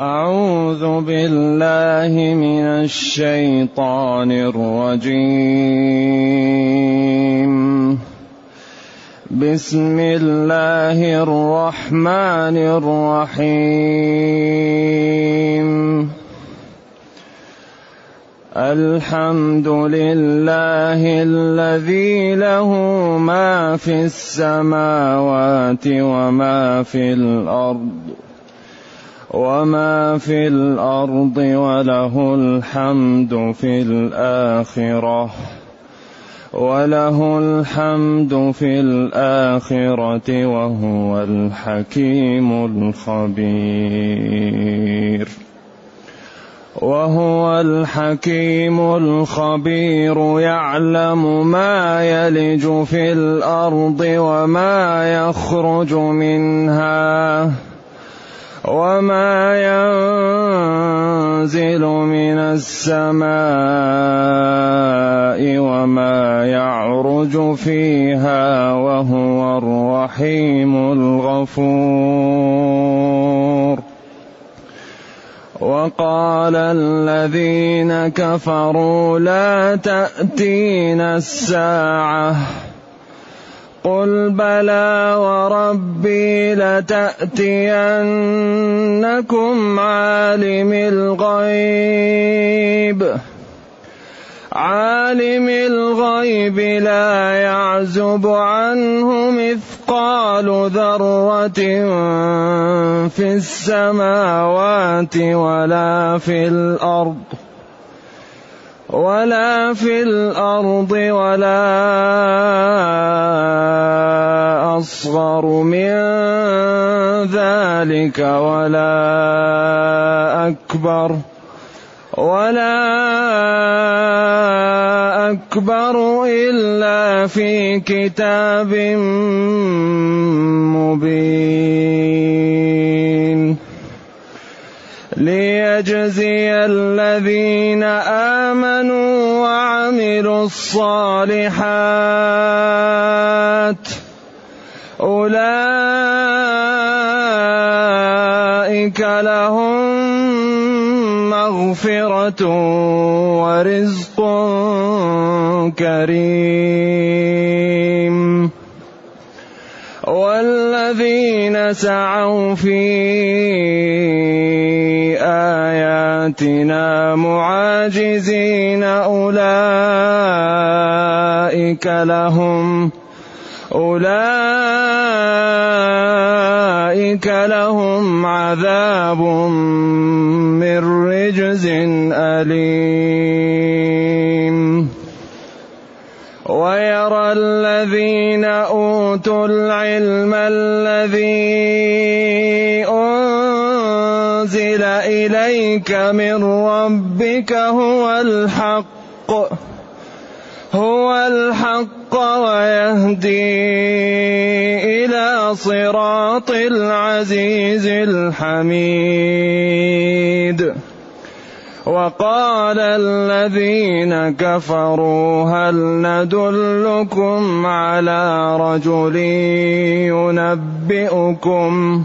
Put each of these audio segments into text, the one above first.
أعوذ بالله من الشيطان الرجيم. بسم الله الرحمن الرحيم. الحمد لله الذي له ما في السماوات وما في الأرض. وما في الأرض وله الحمد في الاخره وله الحمد في الاخره وهو الحكيم الخبير وهو الحكيم الخبير يعلم ما يلج في الأرض وما يخرج منها وما ينزل من السماء وما يعرج فيها وهو الرحيم الغفور وقال الذين كفروا لا تاتينا الساعة قل بلى وربي لتاتينكم عالم الغيب عالم الغيب لا يعزب عنه مثقال ذره في السماوات ولا في الأرض ولا في الأرض ولا أصغر من ذلك ولا أكبر ولا أكبر إلا في كتاب مبين ليجزي الذين آمنوا وعملوا الصالحات. أولئك لهم مغفرة ورزق كريم. والذين سعوا في آياتنا معاجزين أولئك لهم أولئك لهم عذاب من رجز أليم. ويرى الذين أوتوا العلم إليك من ربك هو الحق هو الحق ويهدي إلى صراط العزيز الحميد. وقال الذين كفروا هل ندلكم على رجل ينبئكم؟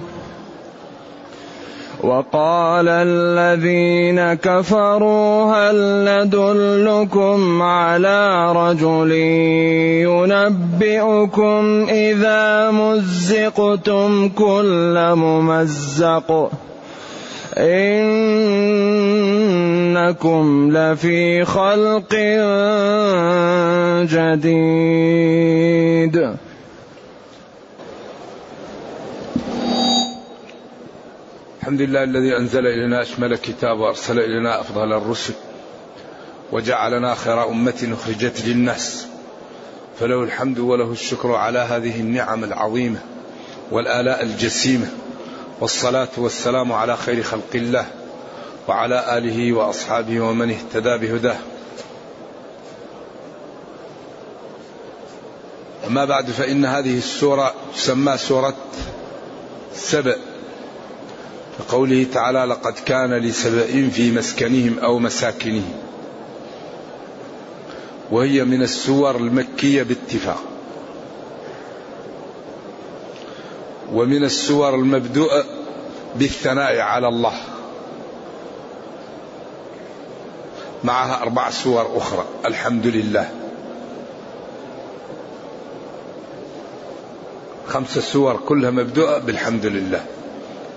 وقال الذين كفروا هل ندلكم على رجل ينبئكم إذا مزقتم كل ممزق إنكم لفي خلق جديد الحمد لله الذي أنزل إلينا أشمل كتاب وأرسل إلينا أفضل الرسل وجعلنا خير أمة أخرجت للناس فله الحمد وله الشكر على هذه النعم العظيمة والآلاء الجسيمة والصلاة والسلام على خير خلق الله وعلى آله وأصحابه ومن اهتدى بهداه. أما بعد فإن هذه السورة تسمى سورة سبأ. كقوله تعالى لقد كان لسبأ في مسكنهم أو مساكنهم. وهي من السور المكية باتفاق. ومن السور المبدوءة بالثناء على الله. معها أربع سور أخرى. الحمد لله. خمس سور كلها مبدوءة بالحمد لله.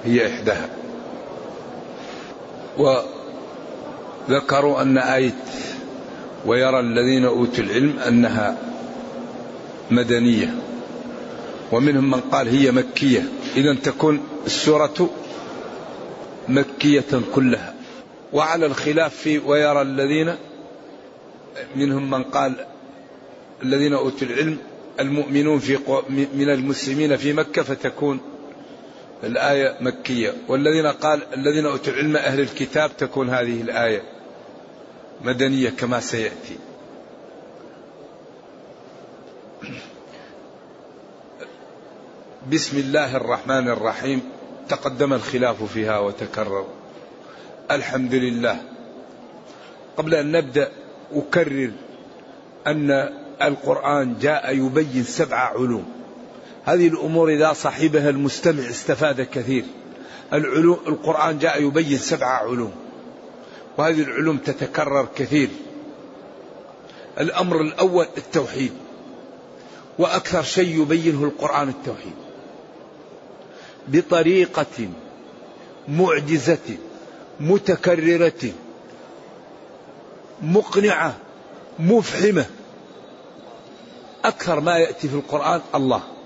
هي إحداها. وذكروا أن آية ويرى الذين أوتوا العلم أنها مدنية. ومنهم من قال هي مكية. إذا تكون السورة مكية كلها. وعلى الخلاف في ويرى الذين منهم من قال الذين أوتوا العلم المؤمنون في من المسلمين في مكة فتكون الآية مكية. والذين قال الذين أوتوا العلم أهل الكتاب تكون هذه الآية مدنية كما سيأتي. بسم الله الرحمن الرحيم. تقدم الخلاف فيها وتكرر. الحمد لله. قبل أن نبدأ أكرر أن القرآن جاء يبين سبع علوم. هذه الأمور إذا صاحبها المستمع استفاد كثير. العلوم القرآن جاء يبين سبع علوم وهذه العلوم تتكرر كثير. الأمر الأول التوحيد وأكثر شيء يبينه القرآن التوحيد. بطريقة معجزة متكررة مقنعة مفحمة. أكثر ما يأتي في القرآن الله.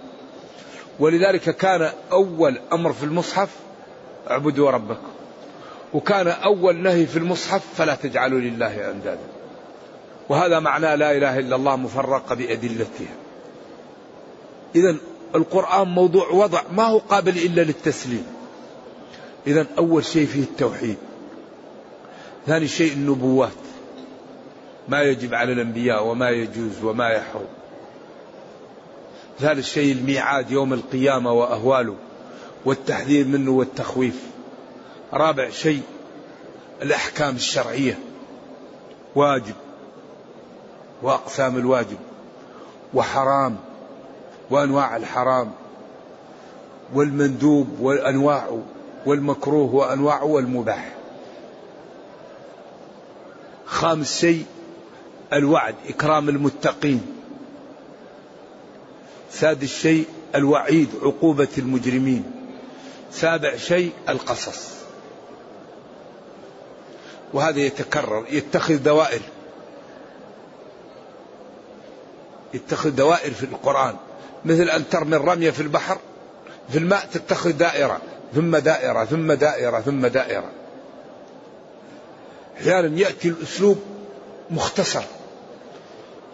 ولذلك كان أول أمر في المصحف اعبدوا ربكم. وكان أول نهي في المصحف فلا تجعلوا لله أندادا. وهذا معنى لا إله إلا الله مفرقة بأدلتها إذا القرآن موضوع وضع ما هو قابل إلا للتسليم. إذا أول شيء فيه التوحيد. ثاني شيء النبوات. ما يجب على الأنبياء وما يجوز وما يحرم. ثالث شيء الميعاد يوم القيامة وأهواله والتحذير منه والتخويف. رابع شيء الأحكام الشرعية. واجب وأقسام الواجب وحرام وأنواع الحرام والمندوب وأنواعه والمكروه وأنواعه والمباح. خامس شيء الوعد إكرام المتقين. سادس شيء الوعيد عقوبة المجرمين. سابع شيء القصص. وهذا يتكرر يتخذ دوائر. يتخذ دوائر في القرآن. مثل أن ترمي الرمية في البحر في الماء تتخذ دائرة. ثم دائرة ثم دائرة ثم دائرة. أحيانا يأتي الأسلوب مختصر.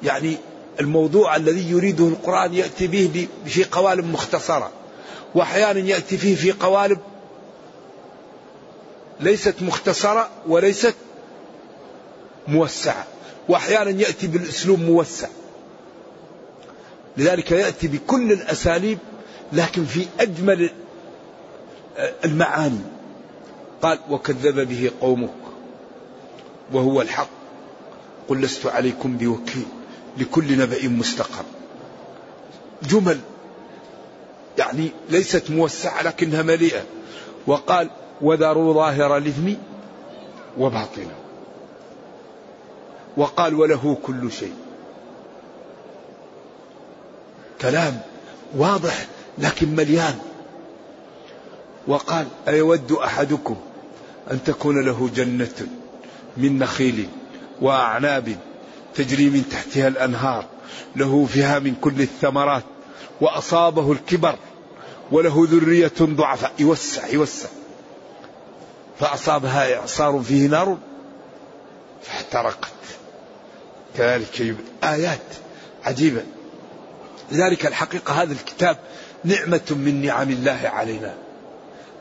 يعني الموضوع الذي يريده القرآن يأتي به في قوالب مختصرة وأحيانا يأتي فيه في قوالب ليست مختصرة وليست موسعة وأحيانا يأتي بالأسلوب موسع. لذلك يأتي بكل الأساليب لكن في أجمل المعاني. قال وكذب به قومك وهو الحق. قل لست عليكم بوكيل. لكل نبأ مستقر. جمل يعني ليست موسعة لكنها مليئة. وقال وذروا ظاهر الإثم وباطنه. وقال وله كل شيء. كلام واضح لكن مليان. وقال أيود أحدكم أن تكون له جنة من نخيل وأعناب تجري من تحتها الأنهار له فيها من كل الثمرات وأصابه الكبر وله ذرية ضعفاء. يوسع يوسع. فأصابها إعصار فيه نار فاحترقت. كذلك آيات عجيبة. لذلك الحقيقة هذا الكتاب نعمة من نعم الله علينا.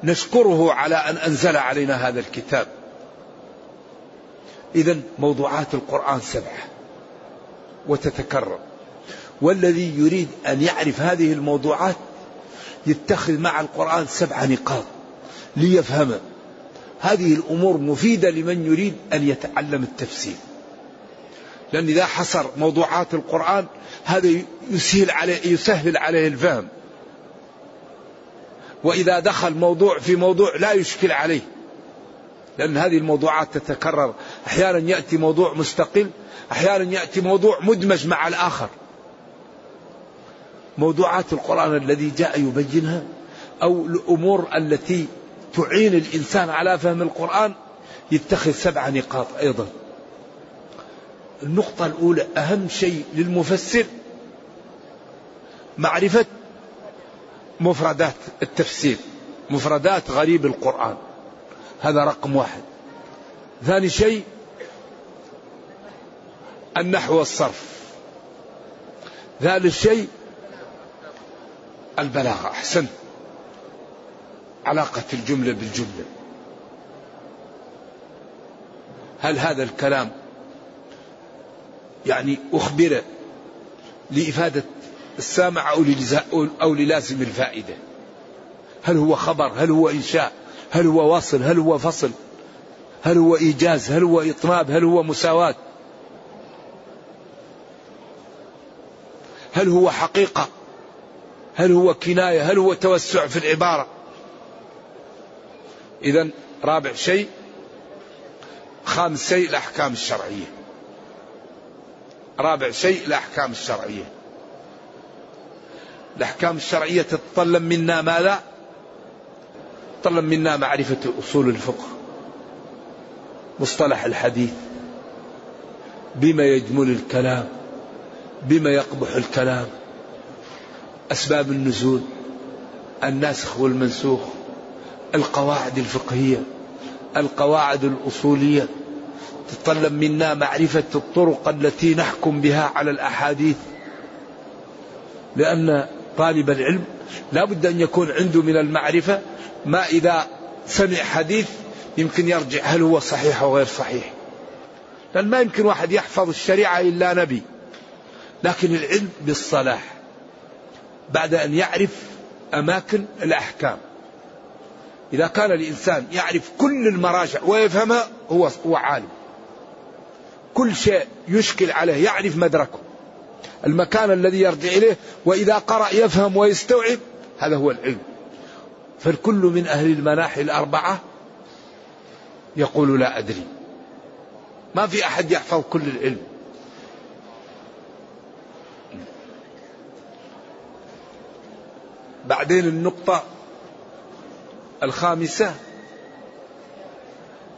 نشكره على أن أنزل علينا هذا الكتاب. إذا موضوعات القرآن سبعة. وتتكرر. والذي يريد أن يعرف هذه الموضوعات يتخذ مع القرآن سبع نقاط ليفهم هذه الأمور مفيدة لمن يريد أن يتعلم التفسير. لأن إذا حصر موضوعات القرآن هذا يسهل عليه يسهل عليه الفهم. وإذا دخل موضوع في موضوع لا يشكل عليه. لأن هذه الموضوعات تتكرر. أحيانا يأتي موضوع مستقل أحيانا يأتي موضوع مدمج مع الآخر. موضوعات القرآن الذي جاء يبينها أو الأمور التي تعين الإنسان على فهم القرآن يتخذ سبع نقاط أيضا. النقطة الأولى أهم شيء للمفسر معرفة مفردات التفسير مفردات غريب القرآن. هذا رقم واحد. ثاني شيء النحو والصرف. ثالث شيء البلاغة. أحسنت. علاقة الجملة بالجملة. هل هذا الكلام يعني أخبر لإفادة السامع أو للازم الفائدة؟ هل هو خبر؟ هل هو إنشاء؟ هل هو وصل هل هو فصل؟ هل هو إيجاز؟ هل هو إطناب هل هو مساواة؟ هل هو حقيقة؟ هل هو كناية؟ هل هو توسع في العبارة؟ إذا رابع شيء خامس شيء الأحكام الشرعية. رابع شيء الأحكام الشرعية. الأحكام الشرعية تتطلب منا ماذا؟ تتطلب منا معرفة أصول الفقه. مصطلح الحديث. بما يجمل الكلام. بما يقبح الكلام. أسباب النزول. الناسخ والمنسوخ. القواعد الفقهية. القواعد الأصولية. تتطلب منا معرفة الطرق التي نحكم بها على الأحاديث. لأن طالب العلم لا بد أن يكون عنده من المعرفة ما إذا سمع حديث يمكن يرجع هل هو صحيح أو غير صحيح. لأن ما يمكن واحد يحفظ الشريعة إلا نبي لكن العلم بالصلاح بعد أن يعرف أماكن الأحكام. إذا كان الإنسان يعرف كل المراجع ويفهمها هو هو عالم. كل شيء يشكل عليه يعرف مدركه. المكان الذي يرجع إليه وإذا قرأ يفهم ويستوعب هذا هو العلم. فالكل من أهل المناحي الأربعة يقول لا أدري. ما في أحد يحفظ كل العلم. بعدين النقطة الخامسة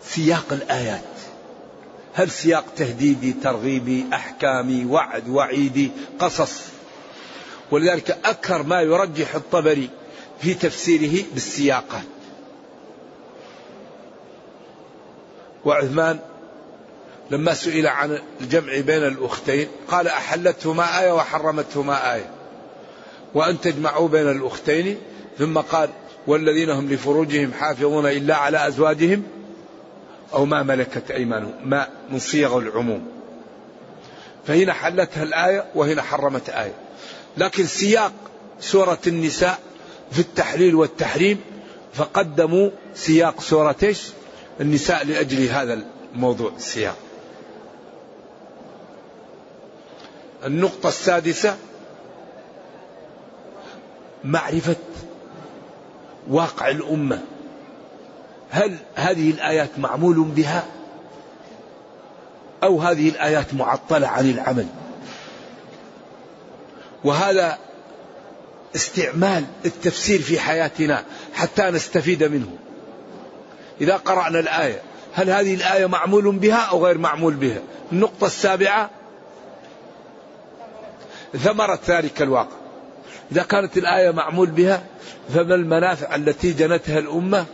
سياق الآيات. هل سياق تهديدي ترغيبي أحكامي وعد وعيدي قصص؟ ولذلك أكثر ما يرجح الطبري في تفسيره بالسياقات. وعثمان لما سئل عن الجمع بين الأختين قال أحلتهما آية وحرمتهما آية. وأن تجمعوا بين الأختين ثم قال والذين هم لفروجهم حافظون إلا على أزواجهم أو ما ملكت أيمانهم ما من صيغ العموم. فهنا حلتها الآية وهنا حرمت آية. لكن سياق سورة النساء في التحليل والتحريم فقدموا سياق سورة؟ النساء لأجل هذا الموضوع السياق. النقطة السادسة معرفة واقع الأمة. هل هذه الآيات معمول بها؟ أو هذه الآيات معطلة عن العمل؟ وهذا استعمال التفسير في حياتنا حتى نستفيد منه. إذا قرأنا الآية هل هذه الآية معمول بها أو غير معمول بها؟ النقطة السابعة ثمرة ذلك الواقع. إذا كانت الآية معمول بها فما المنافع التي جنتها الأمة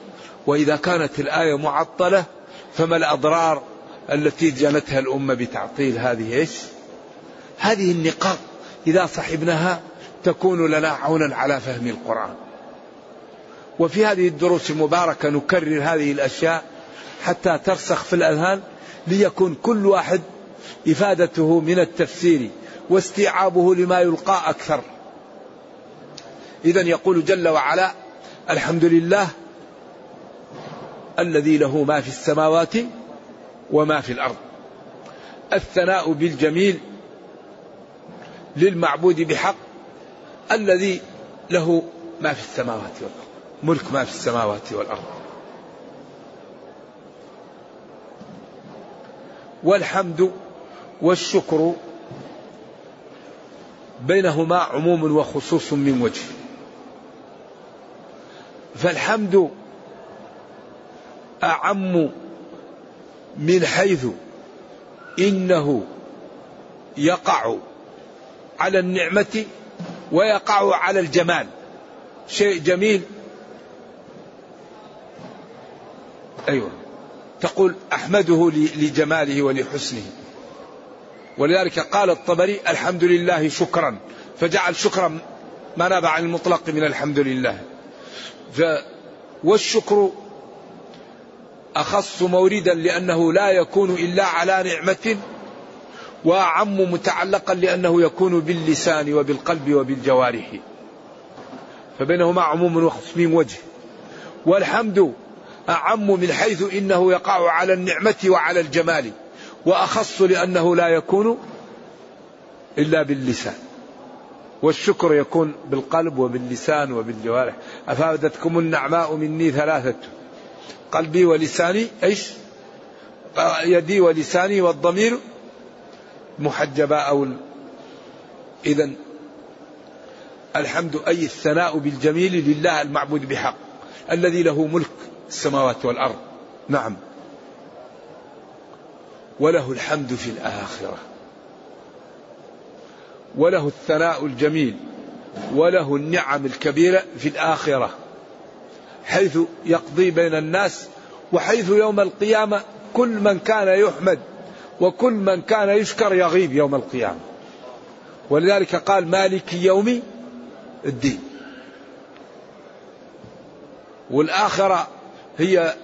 وإذا كانت الآية معطلة فما الأضرار التي جنتها الأمة بتعطيل هذه إيش؟ هذه النقاط إذا صحبناها تكون لنا عونا على فهم القرآن. وفي هذه الدروس المباركة نكرر هذه الأشياء حتى ترسخ في الأذهان ليكون كل واحد إفادته من التفسير واستيعابه لما يلقى أكثر. إذا يقول جل وعلا الحمد لله الذي له ما في السماوات وما في الأرض. الثناء بالجميل للمعبود بحق الذي له ما في السماوات والأرض. ملك ما في السماوات والأرض. والحمد والشكر بينهما عموم وخصوص من وجه. فالحمد أعم من حيث إنه يقع على النعمة ويقع على الجمال. شيء جميل. أيوة. تقول أحمده لجماله ولحسنه. ولذلك قال الطبري الحمد لله شكرا. فجعل شكرا ما نابع عن المطلق من الحمد لله. والشكر أخص موردا لأنه لا يكون إلا على نعمة وأعم متعلقا لأنه يكون باللسان وبالقلب وبالجوارح. فبينهما عموم وخص من وجه. والحمد أعم من حيث إنه يقع على النعمة وعلى الجمال وأخص لأنه لا يكون إلا باللسان. والشكر يكون بالقلب وباللسان وبالجوارح. أفادتكم النعماء مني ثلاثة. قلبي ولساني إيش؟ يدي ولساني والضمير محجبا أو إذا الحمد أي الثناء بالجميل لله المعبود بحق الذي له ملك السماوات والأرض. نعم. وله الحمد في الآخرة. وله الثناء الجميل. وله النعم الكبيرة في الآخرة. حيث يقضي بين الناس وحيث يوم القيامة كل من كان يحمد وكل من كان يشكر يغيب يوم القيامة. ولذلك قال مالك يوم الدين. والآخرة هي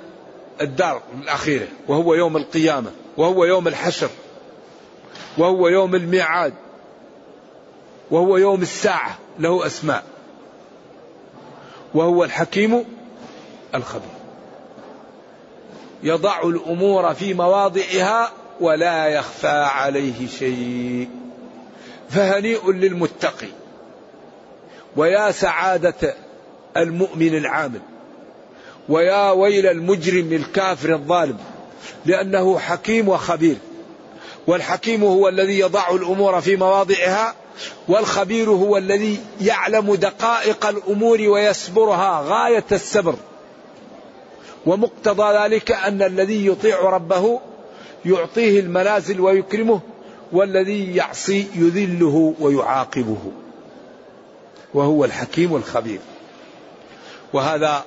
الدار الأخيرة وهو يوم القيامة وهو يوم الحشر وهو يوم الميعاد وهو يوم الساعة له أسماء. وهو الحكيم الخبير. يضع الأمور في مواضعها ولا يخفى عليه شيء. فهنيء للمتقي. ويا سعادة المؤمن العامل. ويا ويل المجرم الكافر الظالم. لأنه حكيم وخبير. والحكيم هو الذي يضع الأمور في مواضعها والخبير هو الذي يعلم دقائق الأمور ويسبرها غاية السبر. ومقتضى ذلك أن الذي يطيع ربه يعطيه المنازل ويكرمه والذي يعصي يذله ويعاقبه. وهو الحكيم الخبير. وهذا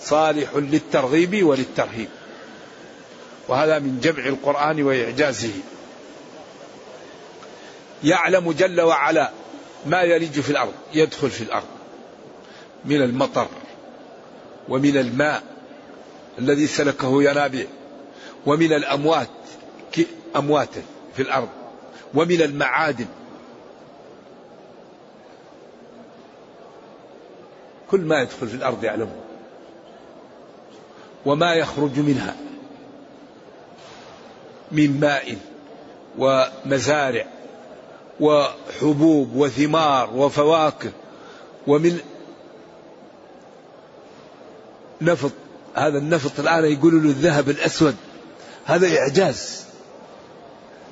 صالح للترغيب وللترهيب. وهذا من جمع القرآن وإعجازه. يعلم جل وعلا ما يلج في الأرض يدخل في الأرض. من المطر ومن الماء الذي سلكه ينابيع. ومن الأموات أمواتا في الأرض. ومن المعادن. كل ما يدخل في الأرض يعلمه. وما يخرج منها. من ماء ومزارع وحبوب وثمار وفواكه. ومن نفط. هذا النفط الآن يقولوا له الذهب الأسود. هذا إعجاز.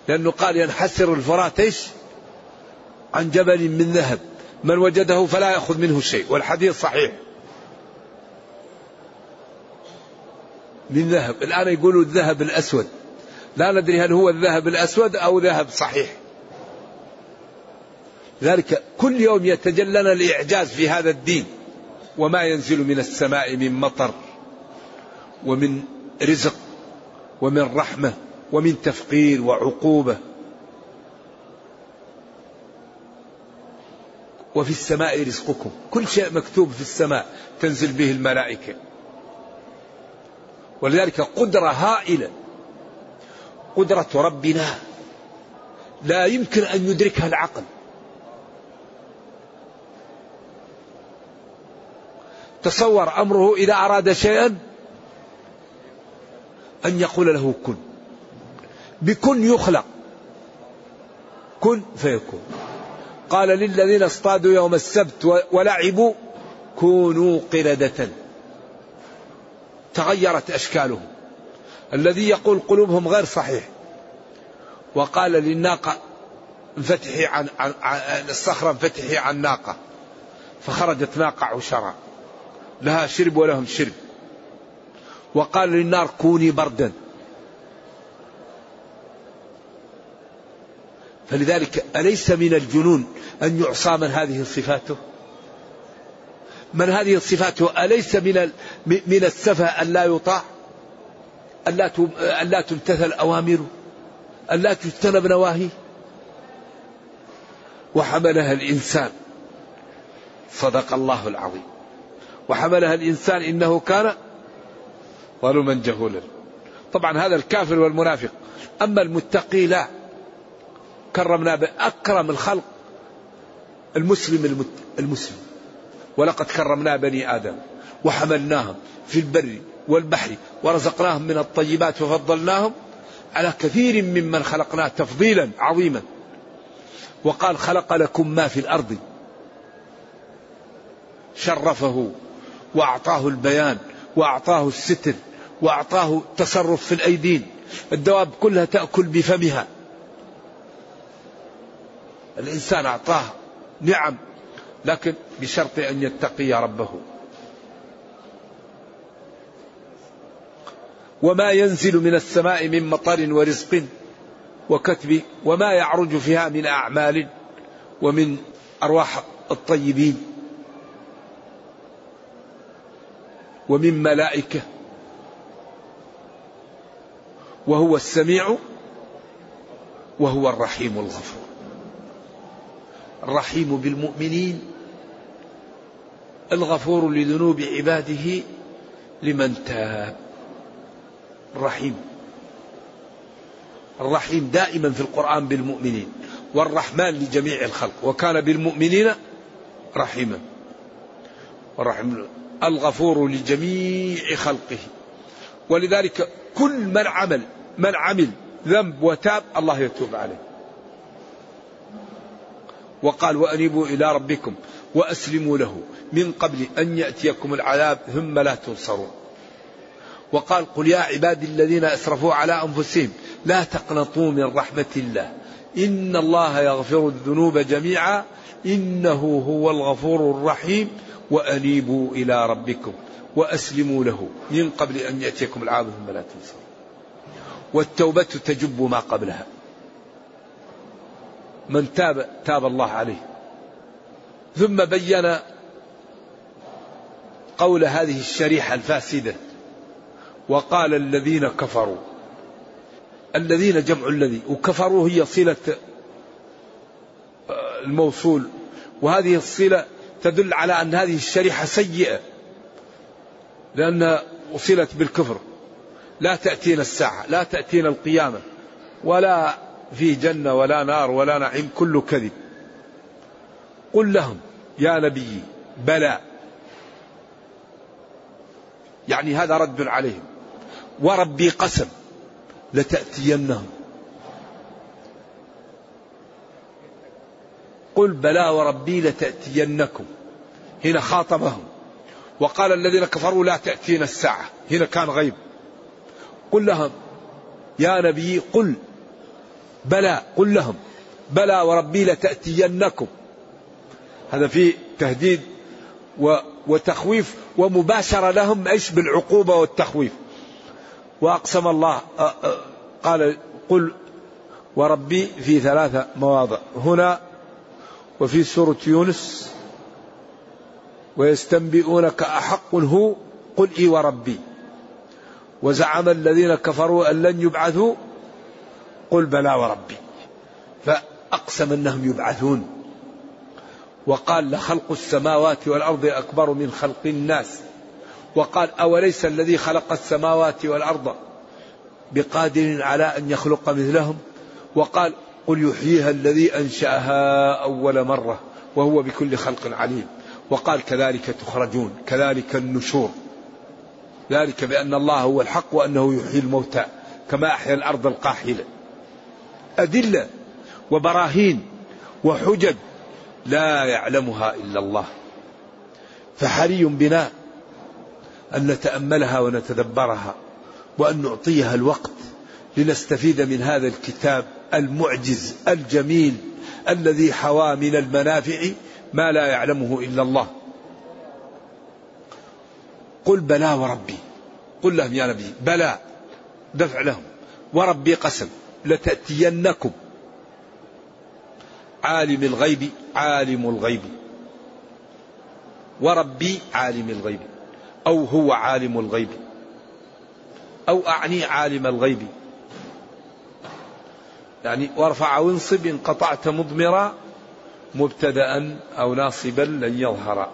لأنه قال ينحسر الفرات إيش؟ عن جبل من ذهب. من وجده فلا يأخذ منه شيء والحديث صحيح. من ذهب. الآن يقولوا الذهب الأسود. لا ندري هل هو الذهب الأسود أو ذهب صحيح. ذلك كل يوم يتجلنا الإعجاز في هذا الدين. وما ينزل من السماء من مطر. ومن رزق ومن رحمة ومن تفقير وعقوبة. وفي السماء رزقكم. كل شيء مكتوب في السماء تنزل به الملائكة. ولذلك قدرة هائلة. قدرة ربنا. لا يمكن أن يدركها العقل. تصور أمره إذا أراد شيئا أن يقول له كن. بكن يخلق. كن فيكون. قال للذين اصطادوا يوم السبت ولعبوا كونوا قردة. تغيرت أشكالهم. الذي يقول قلوبهم غير صحيح. وقال للناقة انفتحي عن, عن, عن الصخرة انفتحي عن ناقة. فخرجت ناقة عشرة لها شرب ولهم شرب. وقال للنار كوني بردا. فلذلك أليس من الجنون أن يعصى من هذه صفاته؟ من هذه صفاته أليس من من السفه أن لا يطاع؟ أن لا تمتثل أوامره؟ أن لا تجتنب نواهيه؟ وحملها الإنسان. صدق الله العظيم. وحملها الإنسان إنه كان ظلما جهولا طبعا هذا الكافر والمنافق. أما المتقي لا. كرمنا بأكرم الخلق المسلم المسلم. ولقد كرمنا بني آدم وحملناهم في البر والبحر ورزقناهم من الطيبات وفضلناهم على كثير ممن خلقنا تفضيلا عظيما. وقال خلق لكم ما في الأرض. شرفه وأعطاه البيان. وأعطاه الستر وأعطاه تصرف في الأيدين. الدواب كلها تأكل بفمها. الإنسان أعطاه نعم لكن بشرط أن يتقي ربه. وما ينزل من السماء من مطر ورزق وكتب وما يعرج فيها من أعمال ومن أرواح الطيبين. ومن ملائكة. وهو السميع وهو الرحيم الغفور. الرحيم بالمؤمنين الغفور لذنوب عباده لمن تاب. الرحيم. الرحيم دائما في القرآن بالمؤمنين والرحمن لجميع الخلق وكان بالمؤمنين رحيما. الرحيم الغفور لجميع خلقه. ولذلك كل من عمل من عمل ذنب وتاب الله يتوب عليه. وقال وأنيبوا إلى ربكم وأسلموا له من قبل أن يأتيكم العذاب ثم لا تنصرون. وقال قل يا عبادي الذين أسرفوا على أنفسهم لا تقنطوا من رحمة الله. إن الله يغفر الذنوب جميعا. إنه هو الغفور الرحيم. وأنيبوا إلى ربكم وأسلموا له من قبل أن يأتيكم العذاب ثم لا تنصرون والتوبة تجب ما قبلها. من تاب تاب الله عليه. ثم بين قول هذه الشريحة الفاسدة. وقال الذين كفروا. الذين جمع الذي وكفروا هي صلة آه، الموصول. وهذه الصلة تدل على أن هذه الشريحة سيئة لأنها وصلت بالكفر. لا تأتينا الساعة لا تأتينا القيامة ولا في جنة ولا نار ولا نعيم كله كذب. قل لهم يا نبي بلى. يعني هذا رد عليهم. وربي قسم لتأتينهم. قل بلى وربي لتأتينكم. هنا خاطبهم. وقال الذين كفروا لا تأتينا الساعة. هنا كان غيب. قل لهم يا نبي قل. بلى قل لهم بلى وربي لتأتينكم. هذا في تهديد وتخويف ومباشرة لهم إيش بالعقوبة والتخويف. وأقسم الله قال قل وربي في ثلاثة مواضع. هنا وفي سورة يونس ويستنبئونك أحق هو قل إي وربي. وزعم الذين كفروا أن لن يبعثوا قل بلى وربي. فأقسم أنهم يبعثون. وقال لخلق السماوات والأرض أكبر من خلق الناس. وقال أوليس الذي خلق السماوات والأرض بقادر على أن يخلق مثلهم؟ وقال قل يحييها الذي أنشأها أول مرة وهو بكل خلق عليم. وقال كذلك تخرجون كذلك النشور. ذلك بأن الله هو الحق وأنه يحيي الموتى كما أحيا الأرض القاحلة. أدلة وبراهين وحجج لا يعلمها إلا الله. فحري بنا أن نتأملها ونتدبرها وأن نعطيها الوقت لنستفيد من هذا الكتاب المعجز الجميل الذي حوى من المنافع ما لا يعلمه إلا الله. قل بلى وربي. قل لهم يا نبي بلى دفع لهم. وربي قسم لتأتينكم. عالم الغيب عالم الغيب. وربي عالم الغيب أو هو عالم الغيب أو أعني عالم الغيب. يعني وارفع وانصب إن قطعت مضمرا مبتدأ أو ناصبا لن يظهر.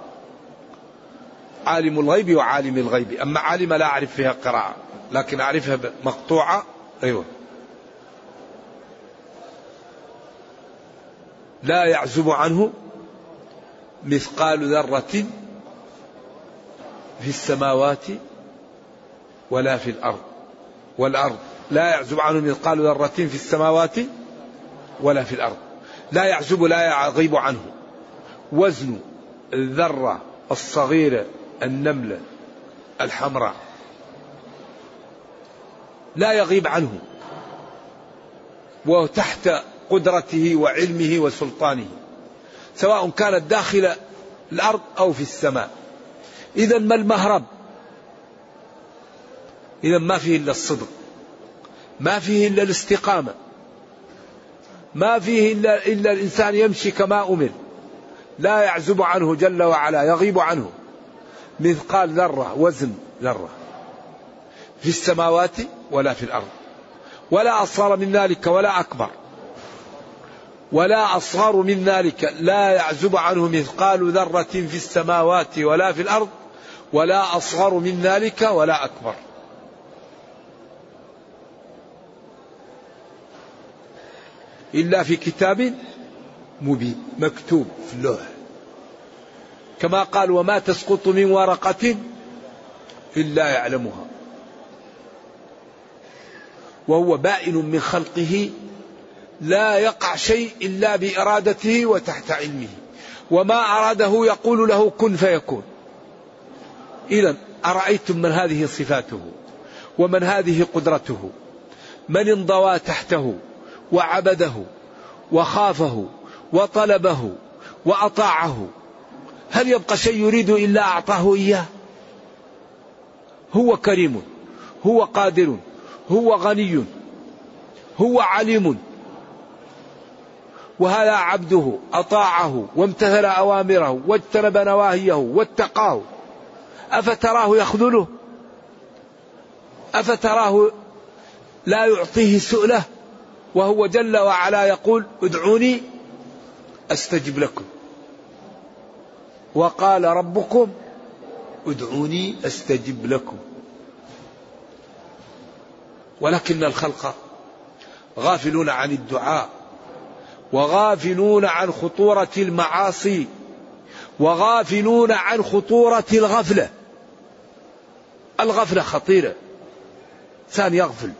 عالم الغيب وعالم الغيب. أما عالم لا أعرف فيها قراءة لكن أعرفها مقطوعة. أيوة. لا يعزب عنه مثقال ذرة في السماوات ولا في الأرض. والأرض لا يعزب عنه مثقال ذرة في السماوات ولا في الأرض. لا يعزب لا يغيب عنه. وزن الذرة الصغيرة النملة الحمراء لا يغيب عنه. وتحت قدرته وعلمه وسلطانه سواء كانت داخل الأرض أو في السماء. اذا ما المهرب؟ اذا ما فيه إلا الصدق. ما فيه إلا الاستقامة. ما فيه إلا إلا الإنسان يمشي كما أمر. لا يعزب عنه جل وعلا يغيب عنه. مثقال ذرة وزن ذرة. في السماوات ولا في الأرض. ولا أصغر من ذلك ولا أكبر. ولا أصغر من ذلك. لا يعزب عنه مثقال ذرة في السماوات ولا في الأرض. ولا أصغر من ذلك ولا أكبر. إلا في كتاب مبين مكتوب في اللوح. كما قال وما تسقط من ورقة إلا يعلمها. وهو بائن من خلقه لا يقع شيء إلا بإرادته وتحت علمه. وما أراده يقول له كن فيكون. إذا أرأيتم من هذه صفاته؟ ومن هذه قدرته؟ من انضوى تحته؟ وعبده وخافه وطلبه وأطاعه. هل يبقى شيء يريد إلا أعطاه إياه؟ هو كريم هو قادر هو غني هو عليم. وهذا عبده أطاعه وامتثل أوامره واجتنب نواهيه واتقاه. أفتراه يخذله؟ أفتراه لا يعطيه سؤله؟ وهو جل وعلا يقول ادعوني أستجب لكم. وقال ربكم ادعوني أستجب لكم. ولكن الخلق غافلون عن الدعاء وغافلون عن خطورة المعاصي وغافلون عن خطورة الغفلة. الغفلة خطيرة إنسان يغفل.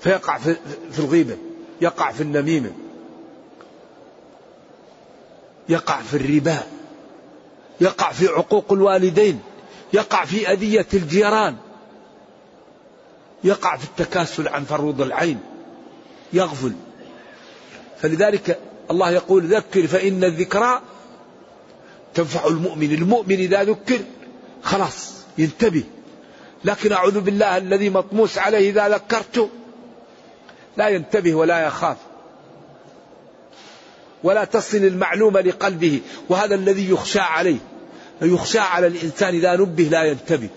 فيقع في الغيبة يقع في النميمة يقع في الربا يقع في عقوق الوالدين يقع في أذية الجيران يقع في التكاسل عن فروض العين يغفل. فلذلك الله يقول ذكر فإن الذكرى تنفع المؤمن المؤمن إذا ذكر خلاص ينتبه. لكن أعوذ بالله الذي مطموس عليه إذا ذكرته لا ينتبه ولا يخاف. ولا تصل المعلومة لقلبه وهذا الذي يخشى عليه. يخشى على الإنسان إذا نبه لا ينتبه.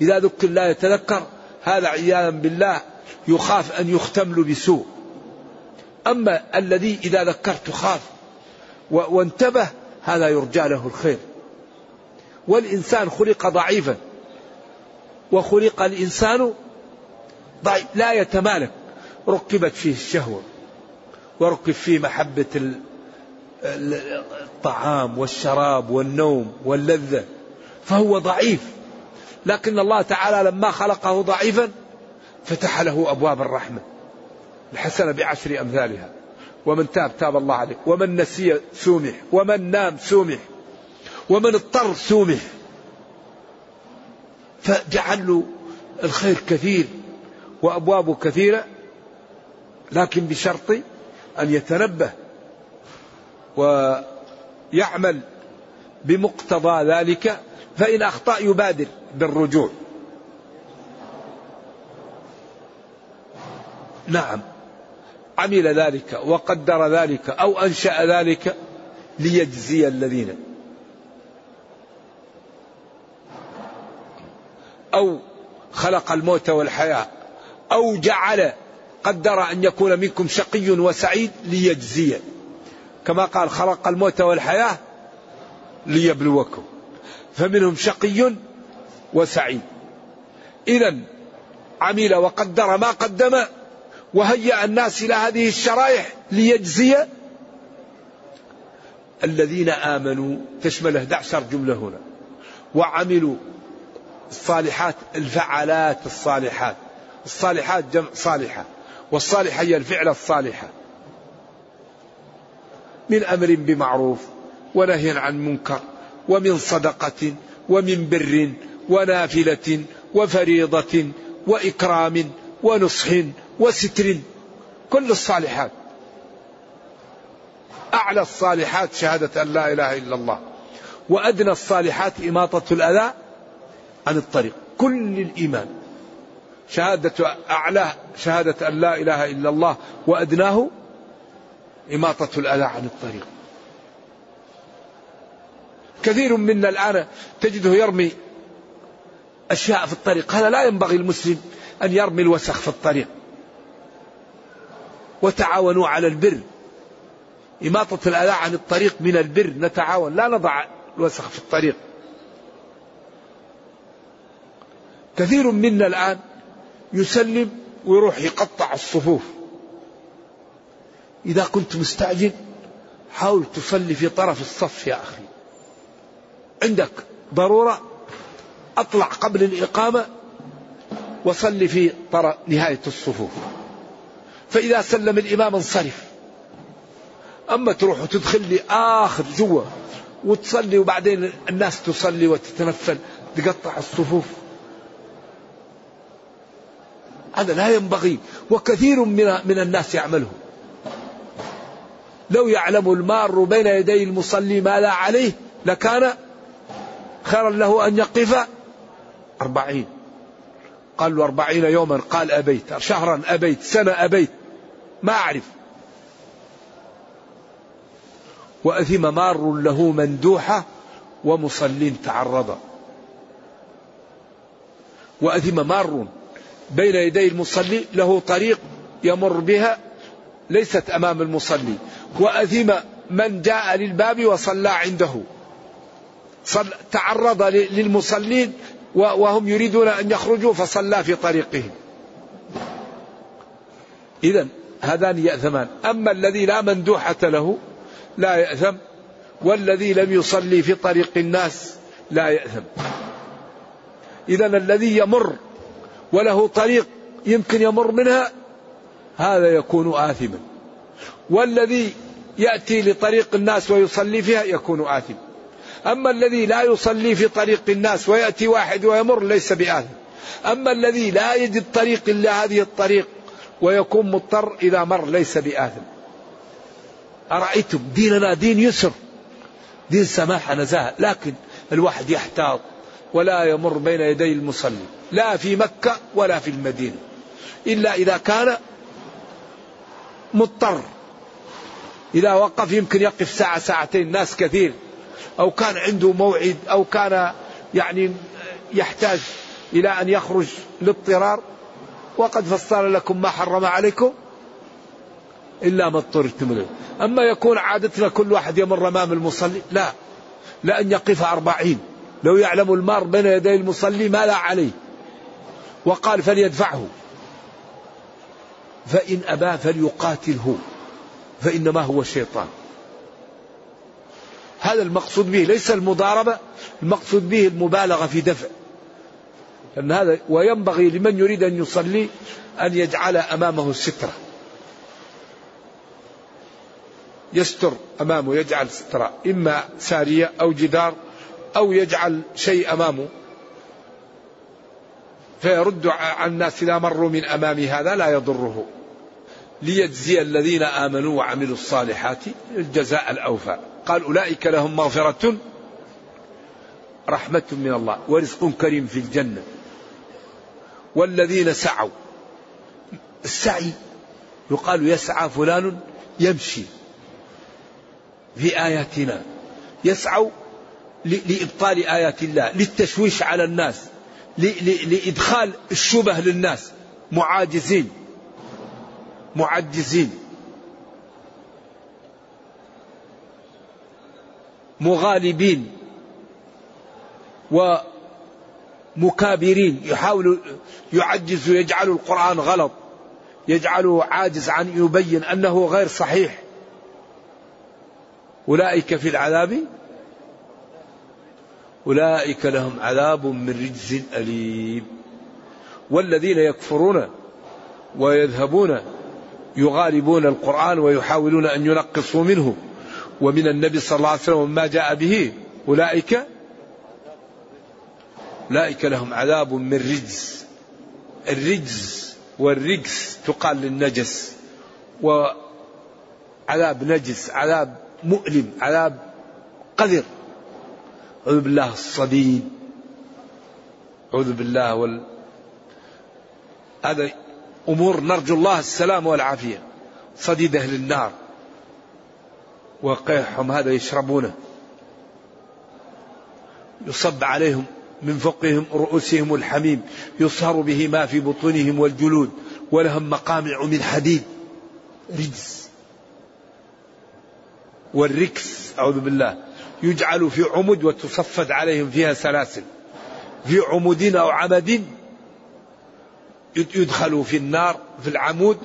إذا ذكر لا يتذكر هذا عياذا بالله يخاف أن يختم بسوء. أما الذي إذا ذكرت خاف وانتبه هذا يرجى له الخير. والإنسان خلق ضعيفا وخلق الإنسان ضعيف لا يتمالك. ركبت فيه الشهوة وركب فيه محبة الطعام والشراب والنوم واللذة فهو ضعيف. لكن الله تعالى لما خلقه ضعيفا فتح له أبواب الرحمة الحسنة بعشر أمثالها. ومن تاب تاب الله عليه. ومن نسي سومح ومن نام سومح ومن اضطر سومح فجعل له الخير كثير وأبوابه كثيرة لكن بشرط أن يتنبه ويعمل بمقتضى ذلك فإن أخطأ يبادر بالرجوع. نعم. عمل ذلك وقدر ذلك أو أنشأ ذلك ليجزي الذين. أو خلق الموت والحياة أو جعل قدر أن يكون منكم شقي وسعيد ليجزي. كما قال خلق الموت والحياة ليبلوكم. فمنهم شقي وسعيد. إذا عمل وقدر ما قدم وهيأ الناس إلى هذه الشرائح ليجزي. الذين آمنوا تشمل 11 جملة هنا. وعملوا الصالحات الفعلات الصالحات. الصالحات جمع صالحة. والصالحة هي الفعل الصالحة من أمر بمعروف ونهي عن منكر ومن صدقة ومن بر ونافلة وفريضة وإكرام ونصح وستر. كل الصالحات. أعلى الصالحات شهادة أن لا إله إلا الله. وأدنى الصالحات إماطة الأذى عن الطريق. كل الإيمان. شهادة أعلاه شهادة أن لا إله إلا الله وأدناه إماطة الأذى عن الطريق. كثير منا الآن تجده يرمي أشياء في الطريق. هذا لا ينبغي المسلم أن يرمي الوسخ في الطريق. وتعاونوا على البر. إماطة الأذى عن الطريق من البر. نتعاون. لا نضع الوسخ في الطريق. كثير منا الآن يسلم ويروح يقطع الصفوف. إذا كنت مستعجل حاول تصلي في طرف الصف يا أخي. عندك ضرورة؟ أطلع قبل الإقامة وصلي في طرف نهاية الصفوف. فإذا سلم الإمام انصرف. أما تروح وتدخل لي آخر جوا وتصلي وبعدين الناس تصلي وتتنفل تقطع الصفوف. هذا لا ينبغي وكثير من من الناس يعمله. لو يعلم المار بين يدي المصلي ما لا عليه لكان خيرا له أن يقف أربعين. قال له أربعين يوما قال أبيت شهرا أبيت سنة أبيت ما أعرف. وأثم مار له مندوحة ومصل تعرض. وأثم مار بين يدي المصلي له طريق يمر بها ليست أمام المصلي. وأثم من جاء للباب وصلى عنده. صل تعرض للمصلين وهم يريدون أن يخرجوا فصلى في طريقهم. إذا هذان يأثمان. أما الذي لا مندوحة له لا يأثم. والذي لم يصلي في طريق الناس لا يأثم. إذا الذي يمر وله طريق يمكن يمر منها هذا يكون آثما. والذي يأتي لطريق الناس ويصلي فيها يكون آثم أما الذي لا يصلي في طريق الناس ويأتي واحد ويمر ليس بآثم. أما الذي لا يجد طريق إلا هذه الطريق ويكون مضطر إذا مر ليس بآثم. أرأيتم؟ ديننا دين يسر. دين سماحة نزاهة لكن الواحد يحتاط ولا يمر بين يدي المصلي. لا في مكة ولا في المدينة. إلا إذا كان مضطر. إذا وقف يمكن يقف ساعة ساعتين ناس كثير. أو كان عنده موعد أو كان يعني يحتاج إلى أن يخرج لاضطرار وقد فصل لكم ما حرم عليكم إلا ما اضطررتم له أما يكون عادتنا كل واحد يمر أمام المصلي لا. لأن يقف أربعين. لو يعلم المار بين يدي المصلي ما لا عليه. وقال فليدفعه. فإن أبى فليقاتله. فإنما هو شيطان هذا المقصود به ليس المضاربة المقصود به المبالغة في دفع. لأن هذا وينبغي لمن يريد أن يصلي أن يجعل أمامه سترة يستر أمامه يجعل سترة إما سارية أو جدار أو يجعل شيء أمامه. فيرد عن الناس إذا مروا من أمام هذا لا يضره. ليجزي الذين آمنوا وعملوا الصالحات الجزاء الأوفى قال أولئك لهم مغفرة رحمة من الله ورزق كريم في الجنة. والذين سعوا السعي يقال يسعى فلان يمشي في آياتنا. يسعوا لإبطال آيات الله للتشويش على الناس. لإدخال الشبه للناس. معاجزين. معجزين. مغالبين. ومكابرين. يحاولوا يعجز ويجعل القرآن غلط. يجعله عاجز عن يبين أنه غير صحيح. أولئك في العذاب أولئك لهم عذاب من رجز أليم. والذين يكفرون ويذهبون يغالبون القرآن ويحاولون أن ينقصوا منه. ومن النبي صلى الله عليه وسلم وما جاء به أولئك أولئك لهم عذاب من رجز. الرجز والرجس تقال للنجس. وعذاب نجس عذاب مؤلم عذاب قذر. أعوذ بالله الصديد. أعوذ بالله وال هذا أمور نرجو الله السلام والعافية. صديد أهل النار. وقيحهم هذا يشربونه. يصب عليهم من فوقهم رؤوسهم الحميم. يصهر به ما في بطونهم والجلود. ولهم مقامع من حديد. رجس. والركس. أعوذ بالله. يجعل في عمد وتصفد عليهم فيها سلاسل. في عمود أو عمد يدخلوا في النار في العمود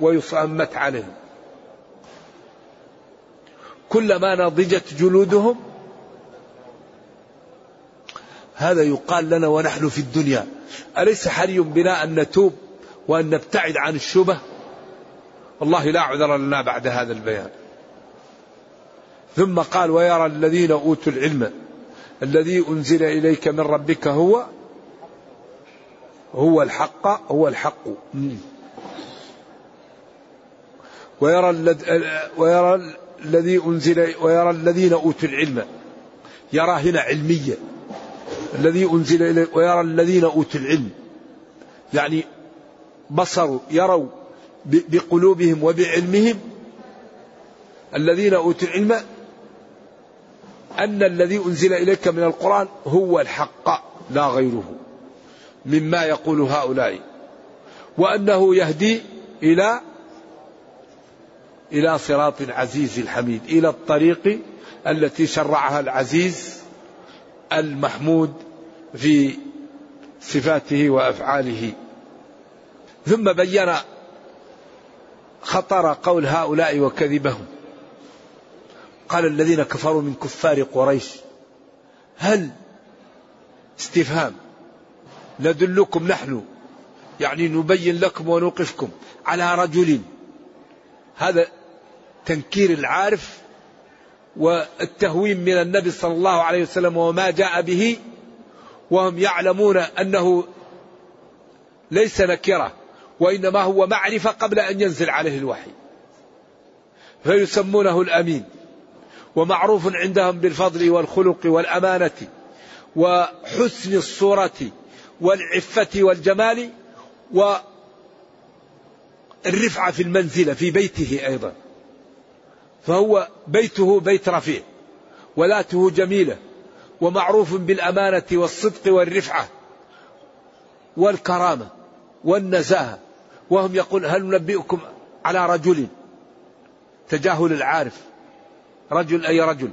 ويصمت عليهم. كلما نضجت جلودهم هذا يقال لنا ونحن في الدنيا. أليس حري بنا أن نتوب وأن نبتعد عن الشبه؟ والله لا عذر لنا بعد هذا البيان. ثم قال ويرى الذين أوتوا العلم الذي أنزل إليك من ربك هو هو الحق هو الحق. ويرى ويرى الذي أنزل ويرى الذين أوتوا العلم. يرى هنا علمية. الذي أنزل إليه ويرى الذين أوتوا العلم. يعني بصروا يروا بقلوبهم وبعلمهم الذين أوتوا العلم أن الذي أنزل إليك من القرآن هو الحق لا غيره مما يقول هؤلاء. وأنه يهدي إلى إلى صراط العزيز الحميد إلى الطريق التي شرعها العزيز المحمود في صفاته وأفعاله. ثم بين خطر قول هؤلاء وكذبهم. قال الذين كفروا من كفار قريش هل استفهام؟ ندلكم نحن يعني نبين لكم ونوقفكم على رجل. هذا تنكير العارف والتهوين من النبي صلى الله عليه وسلم وما جاء به وهم يعلمون أنه ليس نكرة وإنما هو معرفة قبل أن ينزل عليه الوحي. فيسمونه الأمين. ومعروف عندهم بالفضل والخلق والأمانة وحسن الصورة والعفة والجمال والرفعه في المنزلة في بيته أيضا. فهو بيته بيت رفيع ولاته جميلة ومعروف بالأمانة والصدق والرفعة والكرامة والنزاهة. وهم يقول هل ننبئكم على رجل؟ تجاهل العارف. رجل أي رجل.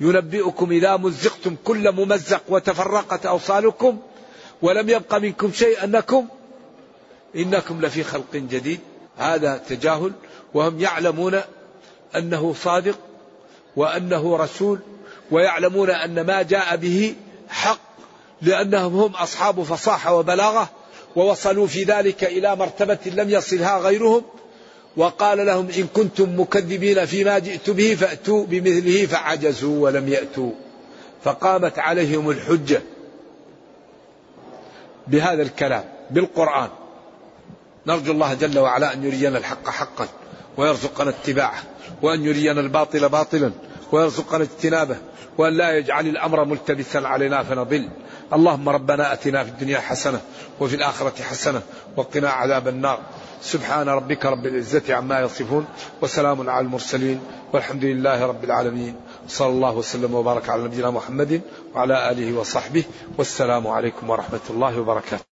ينبئكم إذا مزقتم كل ممزق وتفرقت أوصالكم ولم يبق منكم شيء أنكم إنكم لفي خلق جديد. هذا تجاهل وهم يعلمون أنه صادق وأنه رسول ويعلمون أن ما جاء به حق لأنهم هم أصحاب فصاحة وبلاغة ووصلوا في ذلك إلى مرتبة لم يصلها غيرهم وقال لهم إن كنتم مكذبين فيما جئت به فأتوا بمثله فعجزوا ولم يأتوا. فقامت عليهم الحجة بهذا الكلام بالقرآن. نرجو الله جل وعلا أن يرينا الحق حقا ويرزقنا اتباعه وأن يرينا الباطل باطلا ويرزقنا اجتنابه وأن لا يجعل الأمر ملتبسا علينا فنضل. اللهم ربنا أتنا في الدنيا حسنة وفي الآخرة حسنة وقنا عذاب النار. سبحان ربك رب العزة عما يصفون وسلام على المرسلين والحمد لله رب العالمين. صلى الله وسلم وبارك على نبينا محمد وعلى آله وصحبه والسلام عليكم ورحمة الله وبركاته.